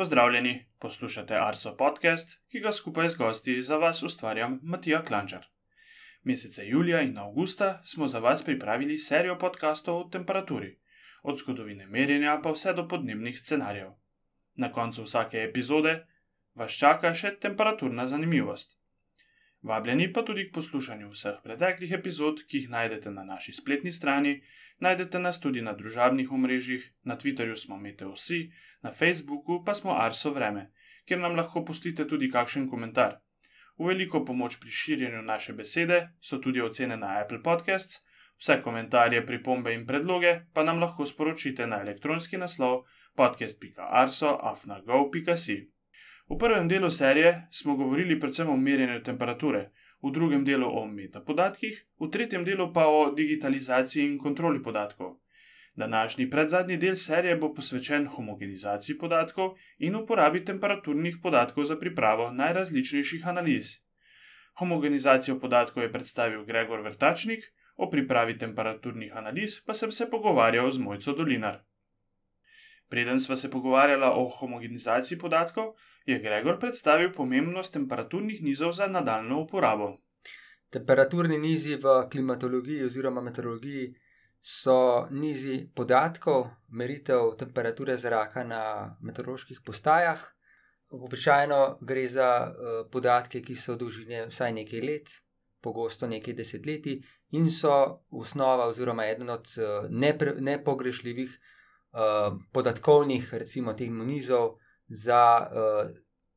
Pozdravljeni, poslušate Arso podcast, ki ga skupaj z gosti za vas ustvarjam Matija Klančar. Mesece julija in avgusta smo za vas pripravili serijo podkastov o temperaturi, od zgodovine merjenja pa vse do podnebnih scenarijev. Na koncu vsake epizode vas čaka še temperaturna zanimivost. Vabljeni pa tudi k poslušanju vseh preteklih epizod, ki jih najdete na naši spletni strani, najdete nas tudi na družabnih omrežjih, na Twitterju smo Meteosi, na Facebooku pa smo Arso Vreme, kjer nam lahko pustite tudi kakšen komentar. V veliko pomoč pri širjenju naše besede so tudi ocene na Apple Podcasts, vse komentarje, pripombe in predloge pa nam lahko sporočite na elektronski naslov podcast.arso.afnago.si. V prvem delu serije smo govorili predvsem o merjenju temperature, v drugem delu o metapodatkih, v tretjem delu pa o digitalizaciji in kontroli podatkov. Današnji predzadnji del serije bo posvečen homogenizaciji podatkov in uporabi temperaturnih podatkov za pripravo najrazličnejših analiz. Homogenizacijo podatkov je predstavil Gregor Vrtačnik, o pripravi temperaturnih analiz pa sem se pogovarjal z Mojco Dolinar. Preden sva se pogovarjala o homogenizaciji podatkov, je Gregor predstavil pomembnost temperaturnih nizov za nadaljno uporabo. Temperaturni nizi v klimatologiji oziroma meteorologiji so nizi podatkov, meritev temperature zraka na meteoroloških postajah. Običajno gre za uh, podatke, ki so dolžine vsaj nekaj let, pogosto nekaj desetletij, in so osnova oziroma eden od uh, nepre, nepogrešljivih uh, podatkovnih, recimo, teh nizov za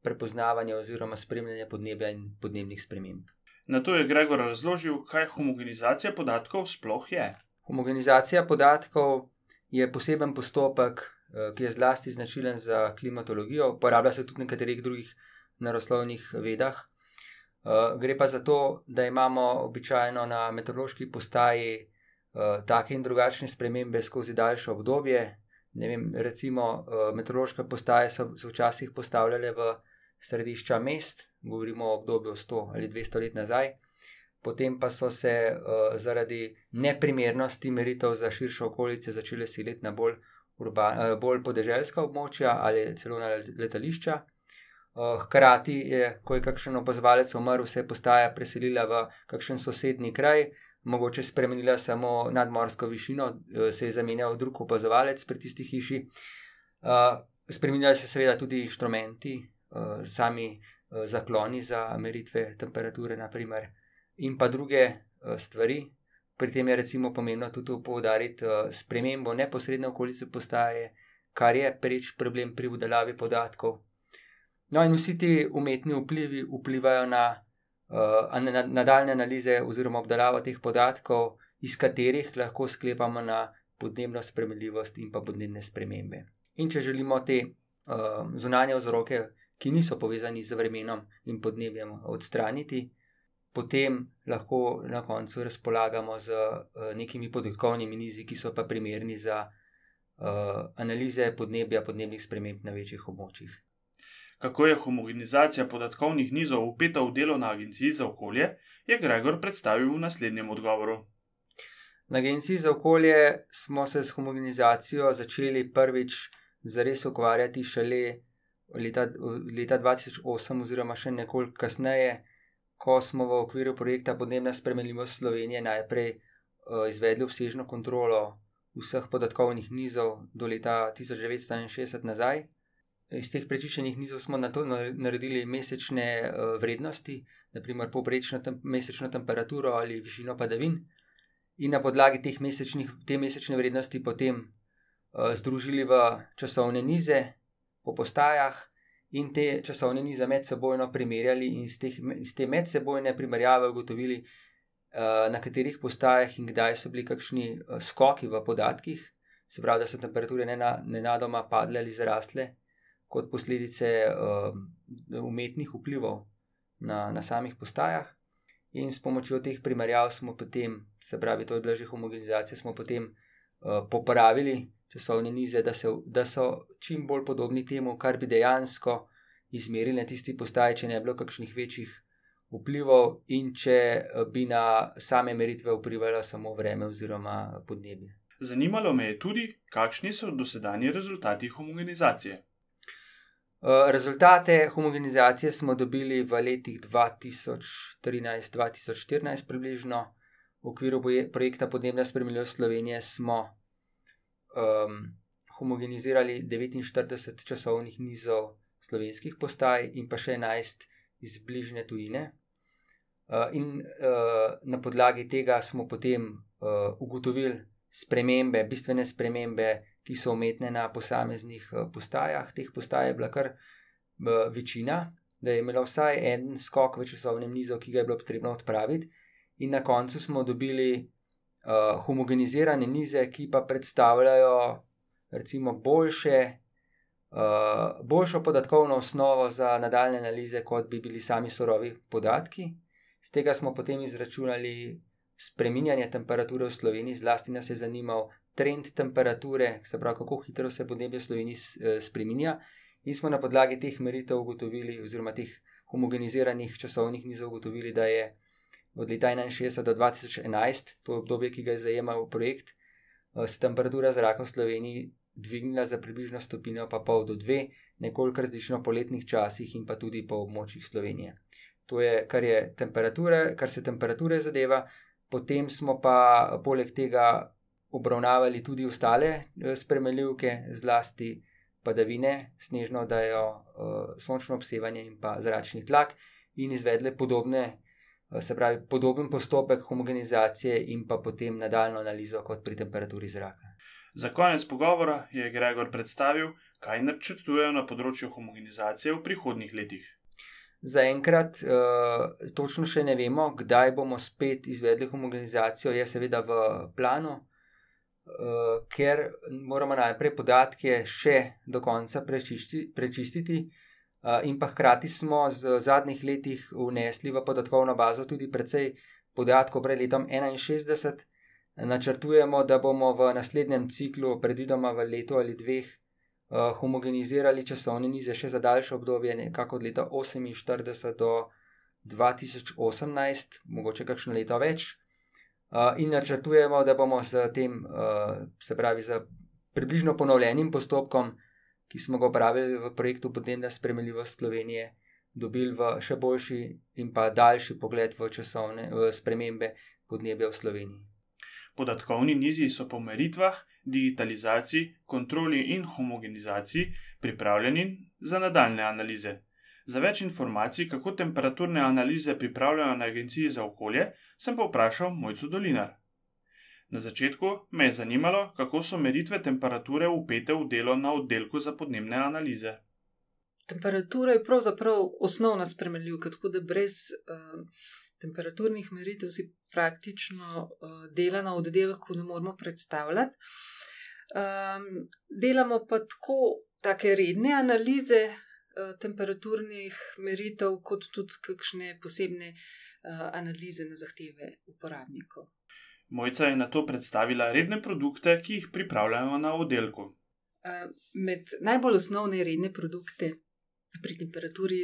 prepoznavanje oziroma spremljanje podnebja in podnebnih sprememb. Na to je Gregor razložil, kaj homogenizacija podatkov sploh je. Homogenizacija podatkov je poseben postopek, eh, ki je zlasti značilen za klimatologijo, uporablja se tudi v nekaterih drugih naroslovnih vedah. Eh, gre pa za to, da imamo običajno na meteorološki postaji eh, take in drugačne spremembe skozi daljše obdobje. Vem, recimo, meteorološke postaje so se včasih postavljale v središča mest, govorimo o obdobju 100 ali 200 let nazaj potem pa so se uh, zaradi neprimernosti meritev za širše okolice začele seliti na bolj, urban, uh, bolj podeželska območja ali celo na letališča. Uh, hkrati je, ko je kakšen opazovalec umrl, se je postaja preselila v kakšen sosednji kraj, mogoče spremenila samo nadmorsko višino, uh, se je zamenjal drug opazovalec pri tisti hiši. Uh, spremenjali so se seveda tudi inštrumenti, uh, sami uh, zakloni za meritve temperature, naprimer in pa druge uh, stvari. Pri tem je recimo pomembno tudi poudariti uh, spremembo neposredne okolice postaje, kar je preč problem pri udelavi podatkov. No, in vsi ti umetni vplivi vplivajo na uh, nadaljne analize oziroma obdelavo teh podatkov, iz katerih lahko sklepamo na podnebno spremljivost in pa podnebne spremembe. In če želimo te uh, zunanje vzroke, ki niso povezani z vremenom in podnebjem, odstraniti, potem lahko na koncu razpolagamo z uh, nekimi podatkovnimi nizi, ki so pa primerni za uh, analize podnebja, podnebnih sprememb na večjih območjih. Kako je homogenizacija podatkovnih nizov upeta v delo na Agenciji za okolje, je Gregor predstavil v naslednjem odgovoru. Na Agenciji za okolje smo se s homogenizacijo začeli prvič zares ukvarjati šele leta, leta 2008, oziroma še nekoliko kasneje, ko smo v okviru projekta Podnebna spremenljivost Slovenije najprej uh, izvedli obsežno kontrolo vseh podatkovnih nizov do leta 1961 nazaj. Iz teh prečiščenih nizov smo na to naredili mesečne uh, vrednosti, naprimer poprečno tem, mesečno temperaturo ali višino padavin, in na podlagi teh mesečnih, te mesečne vrednosti potem uh, združili v časovne nize po postajah in te časovne nize med sebojno primerjali in iz, teh, iz te medsebojne primerjave ugotovili, uh, na katerih postajah in kdaj so bili kakšni uh, skoki v podatkih, se pravi, da so temperature nenadoma padle ali zrastle kot posledice uh, umetnih vplivov na, na samih postajah. In s pomočjo teh primerjav smo potem, se pravi, to je bila že homogenizacija, smo potem uh, popravili časovne nize, da, se, da so čim bolj podobni temu, kar bi dejansko izmerili na tisti postaji, če ne bi bilo kakšnih večjih vplivov in če eh, bi na same meritve vplivalo samo vreme oziroma podnebje. Zanimalo me je tudi, kakšni so dosedanji rezultati homogenizacije. Rezultate homogenizacije smo dobili v letih 2013-2014, približno v okviru projekta Podnebna spremljivost Slovenije smo um, homogenizirali 49 časovnih nizov slovenskih postaj in pa še 11 iz bližnje tujine. Uh, in uh, na podlagi tega smo potem uh, ugotovili spremembe, bistvene spremembe ki so umetne na posameznih eh, postajah. Teh postaj je bila kar eh, večina, da je imela vsaj en skok v časovnem nizu, ki ga je bilo potrebno odpraviti, in na koncu smo dobili uh, homogenizirane nize, ki pa predstavljajo recimo boljše. Uh, boljšo podatkovno osnovo za nadaljne analize, kot bi bili sami surovi podatki. Z tega smo potem izračunali spreminjanje temperature v Sloveniji, zlasti nas je zanimal trend temperature, se pravi, kako hitro se podnebje v Sloveniji eh, spremenja. In smo na podlagi teh meritev ugotovili, oziroma teh homogeniziranih časovnih nizov ugotovili, da je od leta 61 do 2011, to je obdobje, ki ga je zajemal projekt, eh, se temperatura zraka v Sloveniji dvignila za približno stopinjo pa pol do dve, nekoliko različno po letnih časih in pa tudi po območjih Slovenije. To je, kar, je kar se temperature zadeva, potem smo pa poleg tega obravnavali tudi ostale eh, spremenljivke, zlasti padavine, snežno dajo, eh, sončno obsevanje in pa zračni tlak, in izvedle podobne, eh, se pravi, podoben postopek homogenizacije in pa potem nadaljno analizo kot pri temperaturi zraka. Za konec pogovora je Gregor predstavil, kaj načrtujejo na področju homogenizacije v prihodnih letih. Zaenkrat uh, točno še ne vemo, kdaj bomo spet izvedli homogenizacijo, je seveda v planu, uh, ker moramo najprej podatke še do konca prečišti, prečistiti, in pa hkrati smo z zadnjih letih vnesli v podatkovno bazo tudi precej podatkov pred letom 61. Načrtujemo, da bomo v naslednjem ciklu, predvidoma v letu ali dveh, homogenizirali časovne nize še za daljše obdobje, nekako od leta 48 do 2018, mogoče kakšno leto več. In načrtujemo, da bomo s tem, se pravi, z približno ponovljenim postopkom, ki smo ga uporabili v projektu Podnebna spremljivost Slovenije, dobili v še boljši in pa daljši pogled v časovne v spremembe podnebja v Sloveniji. Podatkovni nizi so po meritvah, digitalizaciji, kontroli in homogenizaciji pripravljeni za nadaljne analize. Za več informacij, kako temperaturne analize pripravljajo na Agenciji za okolje, sem pa vprašal Mojco Dolinar. Na začetku me je zanimalo, kako so meritve temperature upete v delo na oddelku za podnebne analize. Temperatura je pravzaprav osnovna spremenljivka, tako da brez uh, temperaturnih meritev si praktično uh, dela na oddelku ne moremo predstavljati. Um, delamo pa tako, take redne analize, Eh, temperaturnih meritev, kot tudi kakšne posebne uh, analize na zahteve uporabnikov. Mojca je na to predstavila redne produkte, ki jih pripravljajo na oddelku. Med najbolj osnovne redne produkte pri temperaturi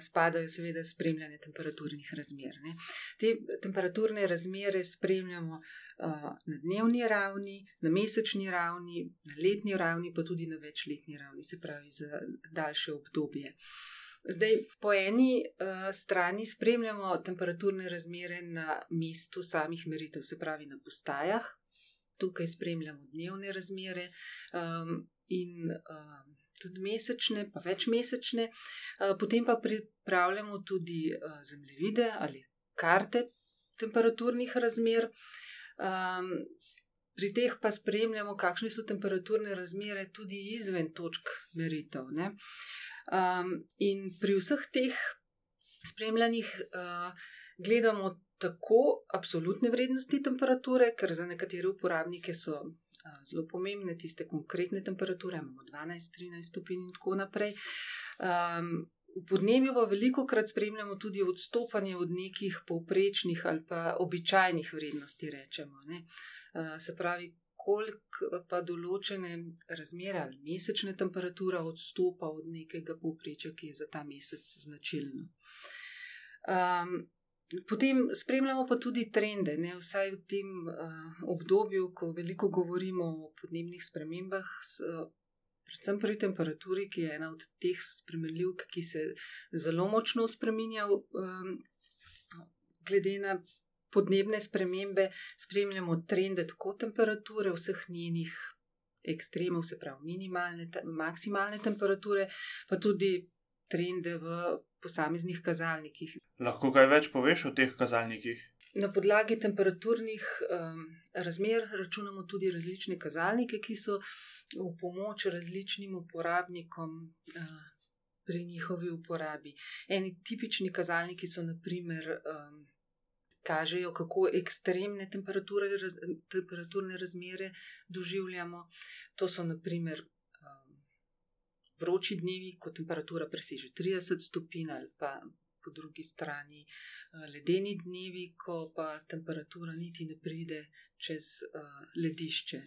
spadajo seveda spremljanje temperaturnih razmer. Ne. Te temperaturne razmere spremljamo uh, na dnevni ravni, na mesečni ravni, na letni ravni, pa tudi na večletni ravni, se pravi za daljše obdobje. Zdaj, po eni uh, strani spremljamo temperaturne razmere na mestu samih meritev, se pravi na postajah, tukaj spremljamo dnevne razmere um, in um, tudi mesečne, pa večmesečne, eh, potem pa pripravljamo tudi eh, zemljevide ali karte temperaturnih razmer. Ehm, pri teh pa spremljamo, kakšne so temperaturne razmere tudi izven točk meritev. Ne? Um, in pri vseh teh spremljanjih uh, gledamo tako absolutne vrednosti temperature, ker za nekatere uporabnike so zelo pomembne, tiste konkretne temperature, imamo 12-13 stopinj in tako naprej. Um, v podnebju pa veliko krat spremljamo tudi odstopanje od nekih povprečnih ali pa običajnih vrednosti, rečemo. Uh, se pravi, koliko pa določene razmere ali mesečne temperature odstopa od nekega povprečja, ki je za ta mesec značilno. Um, Potem spremljamo pa tudi trende, ne, vsaj v tem uh, obdobju, ko veliko govorimo o podnebnih spremembah, so predvsem pri temperaturi, ki je ena od teh spremenljivk, ki se zelo močno spremenja, um, glede na podnebne spremembe, spremljamo trende tako temperature, vseh njenih ekstremov, se pravi minimalne, maksimalne temperature, pa tudi trende v posameznih kazalnikih. Lahko kaj več poveš o teh kazalnikih? Na podlagi temperaturnih um, razmer računamo tudi različne kazalnike, ki so v pomoč različnim uporabnikom uh, pri njihovi uporabi. Eni tipični kazalniki so, naprimer, um, kažejo, kako ekstremne temperature, raz, temperaturne razmere doživljamo. To so, naprimer, vroči dnevi, ko temperatura preseže 30 stopinj, ali pa po drugi strani uh, ledeni dnevi, ko pa temperatura niti ne pride čez uh, ledišče.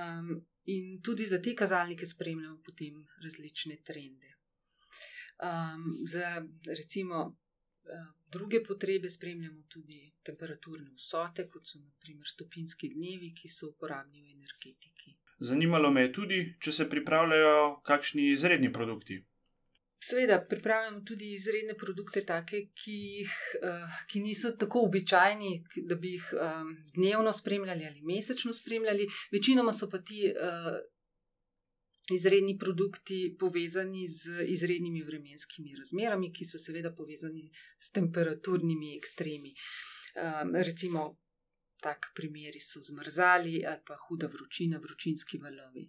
Um, in tudi za te kazalnike spremljamo potem različne trende. Um, za recimo druge potrebe spremljamo tudi temperaturne vsote, kot so naprimer stopinski dnevi, ki so uporabni v energetiki. Zanimalo me je tudi, če se pripravljajo kakšni izredni produkti. Sveda, pripravljamo tudi izredne produkte, take, ki, jih, uh, ki niso tako običajni, da bi jih um, dnevno spremljali ali mesečno spremljali. Večinoma so pa ti izredni produkti povezani z izrednimi vremenskimi razmerami, ki so seveda povezani s temperaturnimi ekstremi. Um, recimo, tak primeri so zmrzali ali pa huda vročina, vročinski valovi.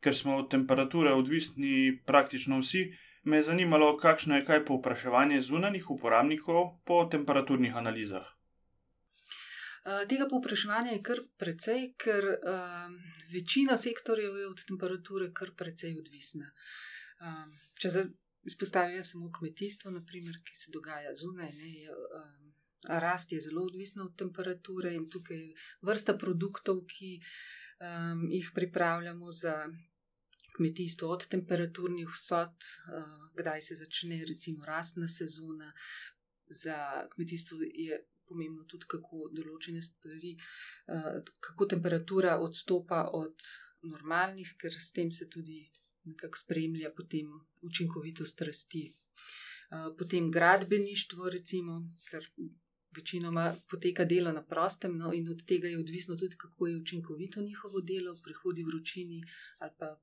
Ker smo od temperature odvisni praktično vsi, me je zanimalo, kakšno je kaj povpraševanje zunanjih uporabnikov po temperaturnih analizah. Tega povpraševanja je kar precej, ker um, večina sektorjev je od temperature kar precej odvisna. Um, če izpostavim samo kmetijstvo, naprimer, ki se dogaja zunaj, ne, je, um, rast je zelo odvisna od temperature in tukaj je vrsta produktov, ki um, jih pripravljamo za kmetijstvo, od temperaturnih vsot, uh, kdaj se začne recimo rastna sezona. Za kmetijstvo je pomembno tudi, kako določene stvari, uh, kako temperatura odstopa od normalnih, ker s tem se tudi nekako spremlja potem učinkovitost rasti. Uh, potem gradbeništvo, recimo, ker večinoma poteka delo na prostem, no, in od tega je odvisno tudi, kako je učinkovito njihovo delo, prehodi vročini ali pa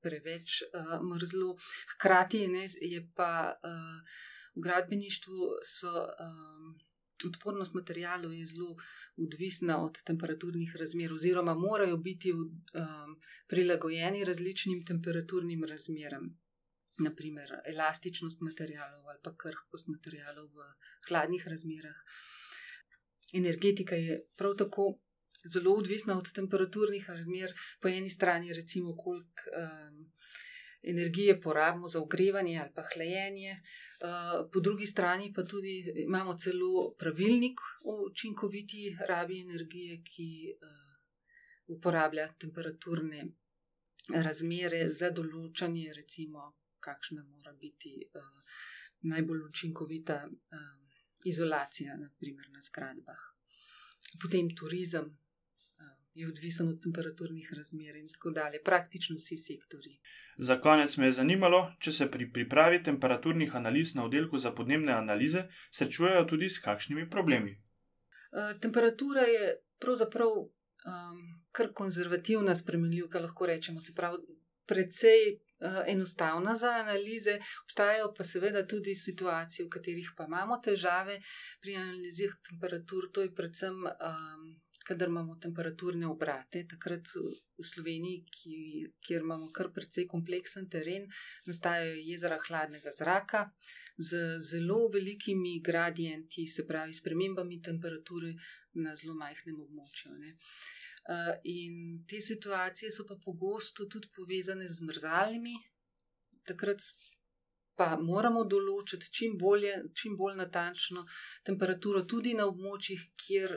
preveč uh, mrzlo. Hkrati ne, je pa uh, v gradbeništvu so. Um, Odpornost materijalov je zelo odvisna od temperaturnih razmer, oziroma morajo biti um, prilagojeni različnim temperaturnim razmeram naprimer elastičnost materijalov ali pa krhkost materijalov v hladnih razmerah. Energetika je prav tako zelo odvisna od temperaturnih razmer, po eni strani, recimo, koliko um, energije porabimo za ogrevanje ali pa hlajenje, uh, po drugi strani pa tudi imamo celo pravilnik o učinkoviti rabi energije, ki uh, uporablja temperaturne razmere za določanje, recimo, kakšna mora biti uh, najbolj učinkovita izolacija, naprimer na zgradbah. Potem turizem je odvisen od temperaturnih razmer in tako dalje, praktično vsi sektori. Za konec me je zanimalo, če se pri pripravi temperaturnih analiz na oddelku za podnebne analize srečujejo tudi s kakšnimi problemi. Uh, temperatura je pravzaprav um, kar konzervativna spremenljivka, lahko rečemo. Se pravi, precej uh, enostavna za analize, obstajajo pa seveda tudi situacije, v katerih pa imamo težave pri analizih temperatur. To je predvsem, um, kadar imamo temperaturne obrate. Takrat v Sloveniji, ki, kjer imamo kar precej kompleksen teren, nastajajo jezera hladnega zraka z zelo velikimi gradienti, se pravi, spremembami temperature na zelo majhnem območju. Ne. Eh, in te situacije so pa pogosto tudi povezane z mrzalnimi, takrat pa moramo določiti čim, bolje, čim bolj natančno temperaturo, tudi na območjih, kjer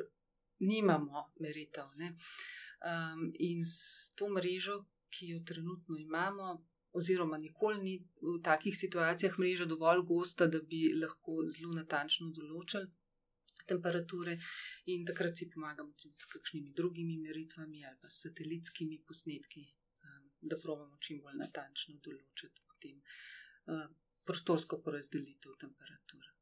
nimamo meritev. Um, in s to mrežo, ki jo trenutno imamo, oziroma nikoli ni v takih situacijah mreža dovolj gosta, da bi lahko zelo natančno določili temperature, in takrat si pomagamo tudi s kakšnimi drugimi meritvami ali pa satelitskimi posnetki, um, da pravimo čim bolj natančno določiti potem uh, prostorsko porazdelitev temperature.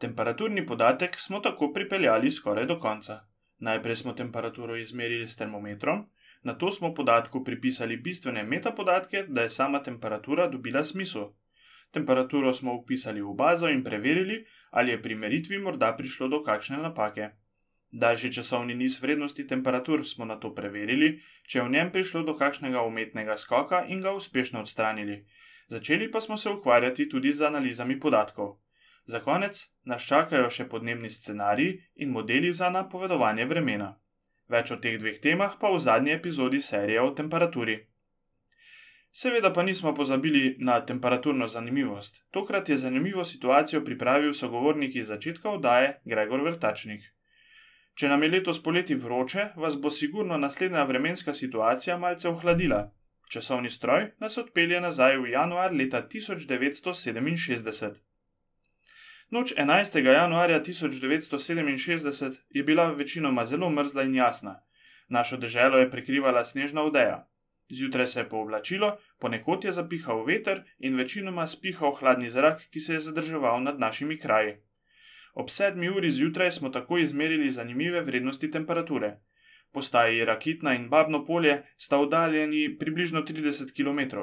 Temperaturni podatek smo tako pripeljali skoraj do konca. Najprej smo temperaturo izmerili s termometrom, na to smo podatku pripisali bistvene metapodatke, da je sama temperatura dobila smisel. Temperaturo smo upisali v bazo in preverili, ali je pri meritvi morda prišlo do kakšne napake. Daljši časovni niz vrednosti temperatur smo na to preverili, če je v njem prišlo do kakšnega umetnega skoka in ga uspešno odstranili. Začeli pa smo se ukvarjati tudi z analizami podatkov. Za konec nas čakajo še podnebni scenariji in modeli za napovedovanje vremena. Več o teh dveh temah pa v zadnji epizodi serije o temperaturi. Seveda pa nismo pozabili na temperaturno zanimivost. Tokrat je zanimivo situacijo pripravil sogovornik iz začetka oddaje Gregor Vrtačnik. Če nam je letos poleti vroče, vas bo sigurno naslednja vremenska situacija malce ohladila. Časovni stroj nas odpelje nazaj v januar leta 1967. Noč 11. januarja 1967 je bila večinoma zelo mrzla in jasna. Našo deželo je prekrivala snežna odeja. Zjutraj se je pooblačilo, ponekod je zapihal veter in večinoma spihal hladni zrak, ki se je zadrževal nad našimi kraji. Ob sedmi uri zjutraj smo tako izmerili zanimive vrednosti temperature. Postaji Rakitna in Babno polje sta oddaljeni približno 30 km.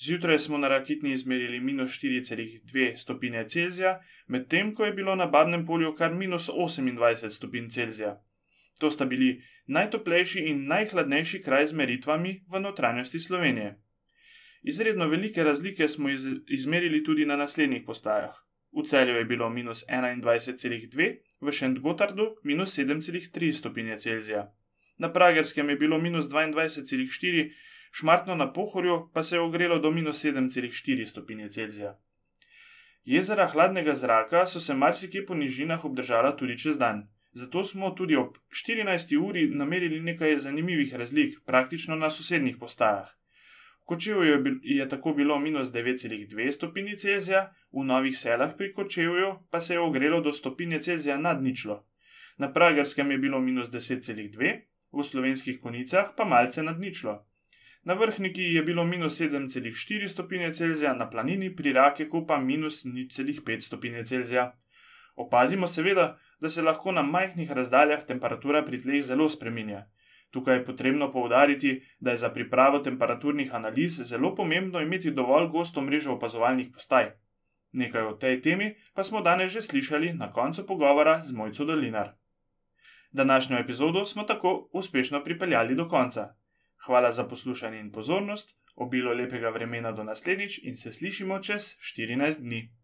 Zjutraj smo na Rakitni izmerili minus 4,2 stopinje Celzija, medtem ko je bilo na Babnem polju kar minus 28 stopinj Celzija. To sta bili najtoplejši in najhladnejši kraj z meritvami v notranjosti Slovenije. Izredno velike razlike smo iz izmerili tudi na naslednjih postajah. V celju je bilo minus 21,2, v Šentgotardu minus 7,3 stopinje Celzija. Na Pragerskem je bilo minus 22,4, šmartno na Pohorju pa se je ogrelo do minus 7,4 stopinje Celzija. Jezera hladnega zraka so se marsikje po nižinah obdržala tudi čez dan, zato smo tudi ob 14. uri namerili nekaj zanimivih razlik, praktično na sosednjih postajah. V Kočevju je tako bilo minus 9,2 stopinje Celzija, v novih selah pri Kočevju pa se je ogrelo do stopinje Celzija nad ničlo. Na Pragerskem je bilo minus 10,2, v slovenskih konicah pa malce nad ničlo. Na vrhniki je bilo minus 7,4 stopinje Celzija, na planini pri Rakeku pa minus 0,5 stopinje Celzija. Opazimo seveda, da se lahko na majhnih razdaljah temperatura pri tleh zelo spreminja. Tukaj je potrebno poudariti, da je za pripravo temperaturnih analiz zelo pomembno imeti dovolj gosto mrežo opazovalnih postaj. Nekaj o tej temi pa smo danes že slišali na koncu pogovora z Mojco Dolinar. Današnjo epizodo smo tako uspešno pripeljali do konca. Hvala za poslušanje in pozornost, obilo lepega vremena do naslednjič in se slišimo čez 14 dni.